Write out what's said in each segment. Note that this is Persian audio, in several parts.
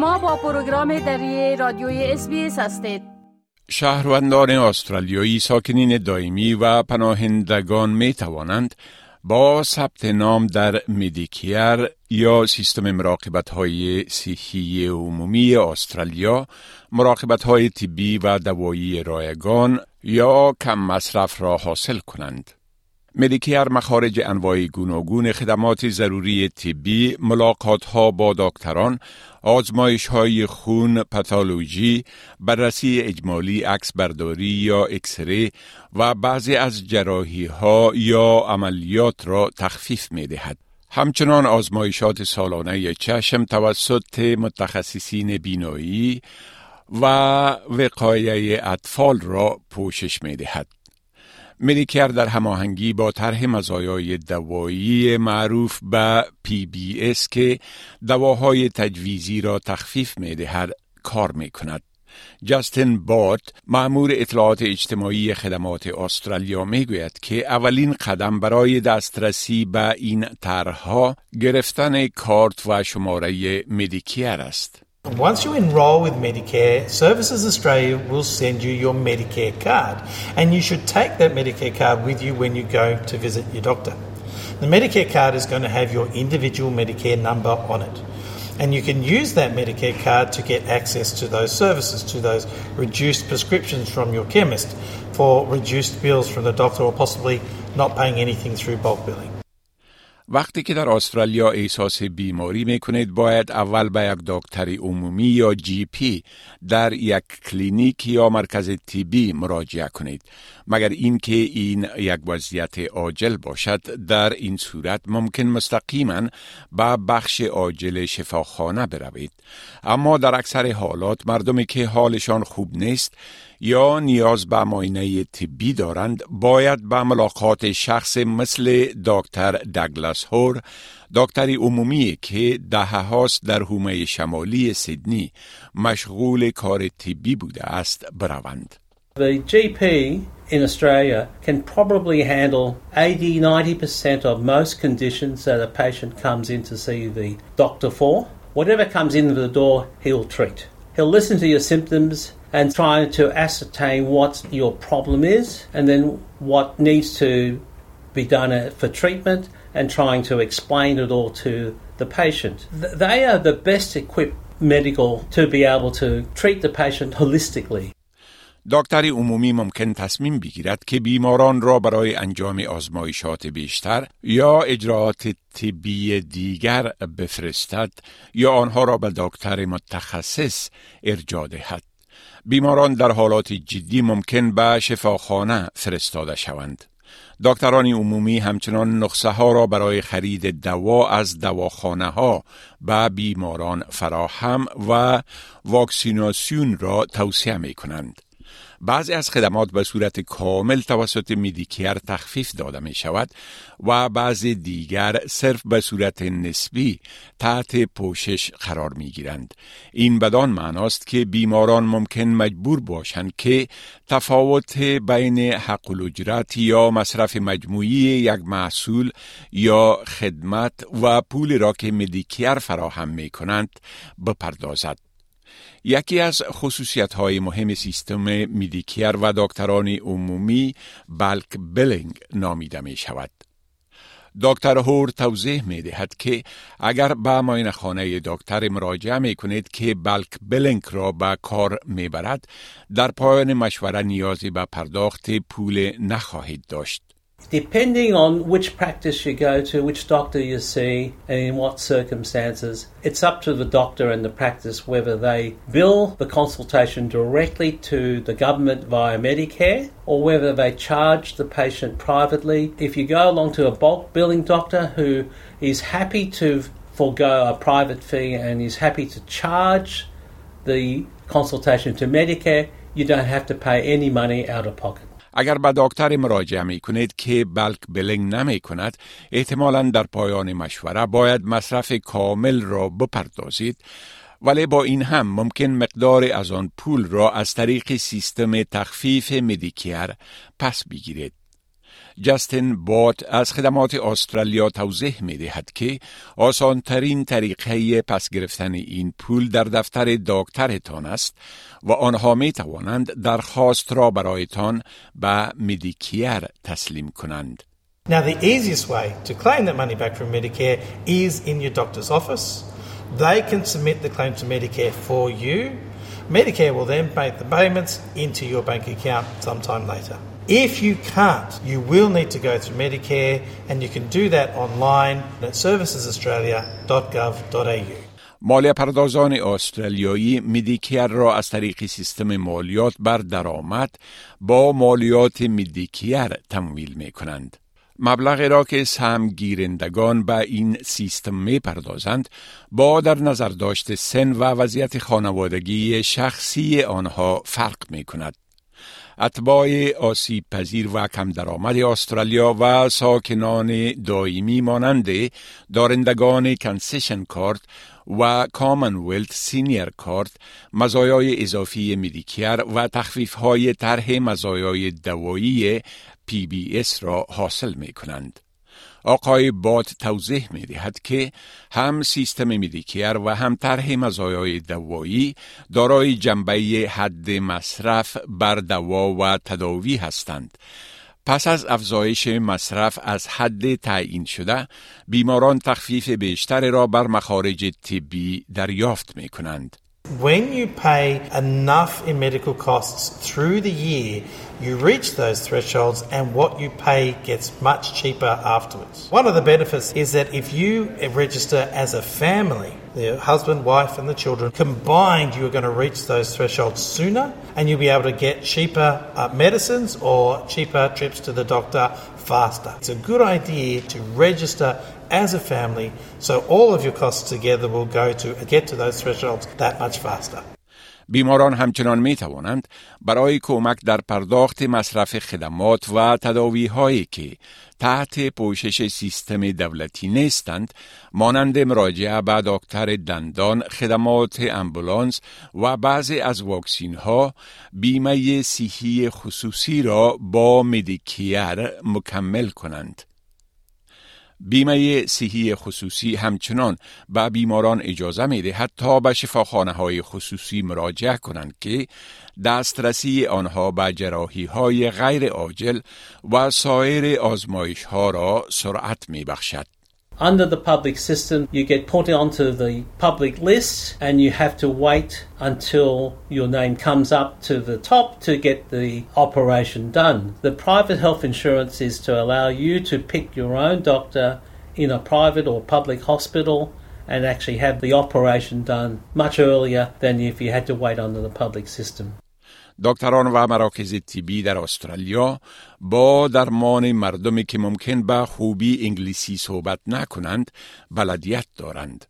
شما با پروگرام دری رادیوی اس هستید شهروندان استرالیایی ساکنین دائمی و پناهندگان می توانند با ثبت نام در مدیکیر یا سیستم مراقبت های صحی عمومی استرالیا مراقبت های طبی و دوایی رایگان یا کم مصرف را حاصل کنند. مدیکیر مخارج انواع گوناگون خدمات ضروری طبی، ملاقات ها با دکتران، آزمایش های خون، پاتولوژی، بررسی اجمالی عکس برداری یا اکسره و بعضی از جراحی ها یا عملیات را تخفیف می دهد. همچنان آزمایشات سالانه چشم توسط متخصصین بینایی و وقایه اطفال را پوشش می دهد. Medicare در هماهنگی با طرح مزایای دوایی معروف به PBS که دواهای تجویزی را تخفیف می دهد کار می کند. جاستن بات معمور اطلاعات اجتماعی خدمات استرالیا می گوید که اولین قدم برای دسترسی به این طرحها گرفتن کارت و شماره مدیکیر است. Once you enrol with Medicare, Services Australia will send you your Medicare card, and you should take that Medicare card with you when you go to visit your doctor. The Medicare card is going to have your individual Medicare number on it. And you can use that Medicare card to get access to those services, to those reduced prescriptions from your chemist, for reduced bills from the doctor, or possibly not paying anything through bulk billing. وقتی که در استرالیا احساس بیماری می کنید باید اول به یک دکتر عمومی یا جی پی در یک کلینیک یا مرکز طبی مراجعه کنید. مگر اینکه این یک وضعیت عاجل باشد در این صورت ممکن مستقیما به بخش عاجل شفاخانه بروید. اما در اکثر حالات مردمی که حالشان خوب نیست یا نیاز به معاینه طبی دارند باید به ملاقات شخص مثل دکتر دگلاس هور دکتری عمومی که ده هاست در حومه شمالی سیدنی مشغول کار طبی بوده است بروند. The GP in Australia can probably handle 80 90% of most conditions that a patient comes in to see the doctor for. Whatever comes in the door, he'll treat. He'll listen to your symptoms and try to ascertain what your problem is and then what needs to be done uh, for treatment and trying to explain it all to the patient. They are the best equipped medical to be able to treat the patient holistically. دکتری عمومی ممکن تصمیم بگیرد که بیماران را برای انجام آزمایشات بیشتر یا اجراعات طبی دیگر بفرستد یا آنها را به دکتر متخصص ارجاع دهد. بیماران در حالات جدی ممکن به شفاخانه فرستاده شوند. دکتران عمومی همچنان نقصه ها را برای خرید دوا از دواخانه ها به بیماران فراهم و واکسیناسیون را توصیه می کنند. بعضی از خدمات به صورت کامل توسط میدیکیر تخفیف داده می شود و بعضی دیگر صرف به صورت نسبی تحت پوشش قرار می گیرند. این بدان معناست که بیماران ممکن مجبور باشند که تفاوت بین حق الاجرت یا مصرف مجموعی یک محصول یا خدمت و پول را که مدیکیر فراهم می کنند بپردازد. یکی از خصوصیت های مهم سیستم میدیکیر و دکتران عمومی بلک بلینگ نامیده می شود. دکتر هور توضیح می دهد که اگر به ماین خانه دکتر مراجعه می کنید که بلک بلینگ را به کار می برد در پایان مشوره نیازی به پرداخت پول نخواهید داشت. Depending on which practice you go to, which doctor you see, and in what circumstances, it's up to the doctor and the practice whether they bill the consultation directly to the government via Medicare or whether they charge the patient privately. If you go along to a bulk billing doctor who is happy to forego a private fee and is happy to charge the consultation to Medicare, you don't have to pay any money out of pocket. اگر به دکتر مراجعه می کنید که بلک بلنگ نمی کند احتمالا در پایان مشوره باید مصرف کامل را بپردازید. ولی با این هم ممکن مقدار از آن پول را از طریق سیستم تخفیف مدیکیر پس بگیرید. جستین بات از خدمات استرالیا توضیح می دهد که آسانترین طریقه پس گرفتن این پول در دفتر دکترتان است و آنها می توانند درخواست را برایتان به مدیکیر تسلیم کنند. Now, the easiest way to claim that money back from Medicare is in your doctor's office. They can submit the claim to Medicare for you. Medicare will then make the payments into your bank account sometime later. If you can't, you will need to go through Medicare, and you can do that online at servicesaustralia.gov.au. مالیه پردازان استرالیایی میدیکیر را از طریق سیستم مالیات بر درآمد با مالیات میدیکیر تمویل می کنند. مبلغی را که سهم گیرندگان به این سیستم می پردازند با در نظر داشت سن و وضعیت خانوادگی شخصی آنها فرق می کند. اتباع آسیب پذیر و کم درآمد استرالیا و ساکنان دائمی مانند دارندگان Concession Card و Commonwealth Senior Card مزایای اضافی Medicare و تخفیف های طرح مزایای دوایی PBS را حاصل می کنند. آقای بات توضیح می دهد که هم سیستم Medicare و هم طرح مزایای دوایی دارای جنبه حد مصرف بر دوا و تداوی هستند. پس از افزایش مصرف از حد تعیین شده بیماران تخفیف بیشتر را بر مخارج طبی دریافت می کنند. When you pay enough in medical costs through the year, you reach those thresholds and what you pay gets much cheaper afterwards. One of the benefits is that if you register as a family, the husband, wife, and the children, combined, you are going to reach those thresholds sooner and you'll be able to get cheaper uh, medicines or cheaper trips to the doctor faster. It's a good idea to register as a family so all of your costs together will go to get to those thresholds that much faster. بیماران همچنان می توانند برای کمک در پرداخت مصرف خدمات و تداوی هایی که تحت پوشش سیستم دولتی نیستند مانند مراجعه به دکتر دندان خدمات امبولانس و بعضی از واکسین ها بیمه صحی خصوصی را با مدیکیر مکمل کنند بیمه صحی خصوصی همچنان به بیماران اجازه می دهد تا به شفاخانه های خصوصی مراجعه کنند که دسترسی آنها به جراحی های غیر عاجل و سایر آزمایش ها را سرعت می بخشد. Under the public system, you get put onto the public list and you have to wait until your name comes up to the top to get the operation done. The private health insurance is to allow you to pick your own doctor in a private or public hospital and actually have the operation done much earlier than if you had to wait under the public system. دکتران و مراکز طبی در استرالیا با درمان مردمی که ممکن به خوبی انگلیسی صحبت نکنند بلدیت دارند.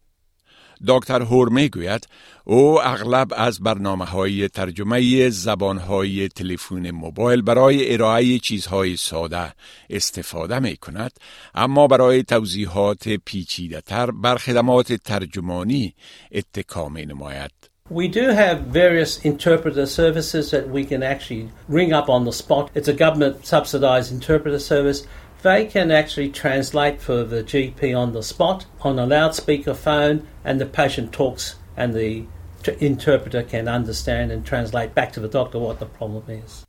دکتر هور می گوید او اغلب از برنامه های ترجمه زبان های تلفن موبایل برای ارائه چیزهای ساده استفاده می کند اما برای توضیحات پیچیده تر بر خدمات ترجمانی اتکا می نماید. We do have various interpreter services that we can actually ring up on the spot. It's a government subsidised interpreter service. They can actually translate for the GP on the spot on a loudspeaker phone, and the patient talks, and the interpreter can understand and translate back to the doctor what the problem is.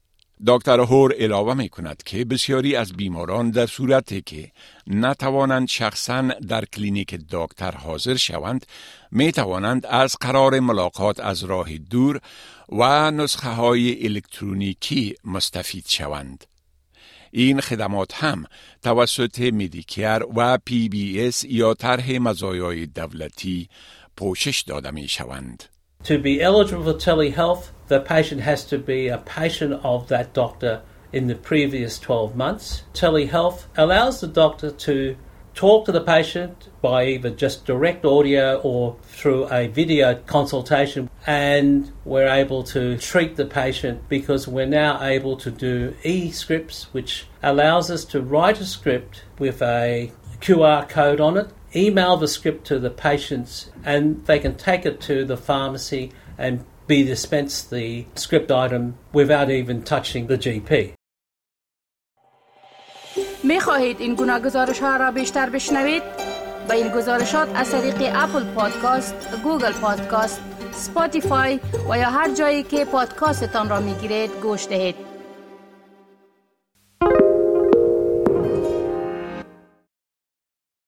دکتر هور علاوه می کند که بسیاری از بیماران در صورتی که نتوانند شخصا در کلینیک دکتر حاضر شوند می توانند از قرار ملاقات از راه دور و نسخه های الکترونیکی مستفید شوند. این خدمات هم توسط میدیکر و پی بی اس یا طرح مزایای دولتی پوشش داده می شوند. To be eligible for telehealth, the patient has to be a patient of that doctor in the previous 12 months. Telehealth allows the doctor to talk to the patient by either just direct audio or through a video consultation, and we're able to treat the patient because we're now able to do e scripts, which allows us to write a script with a QR code on it email the script to the patients and they can take it to the pharmacy and be dispensed the script item without even touching the GP. می خواهید این گونه گزارش ها را بیشتر بشنوید؟ با این گزارشات از طریق Apple Podcast، Google Podcast، Spotify و یا هر جایی که پادکاستتان را می گیرید گوش دهید.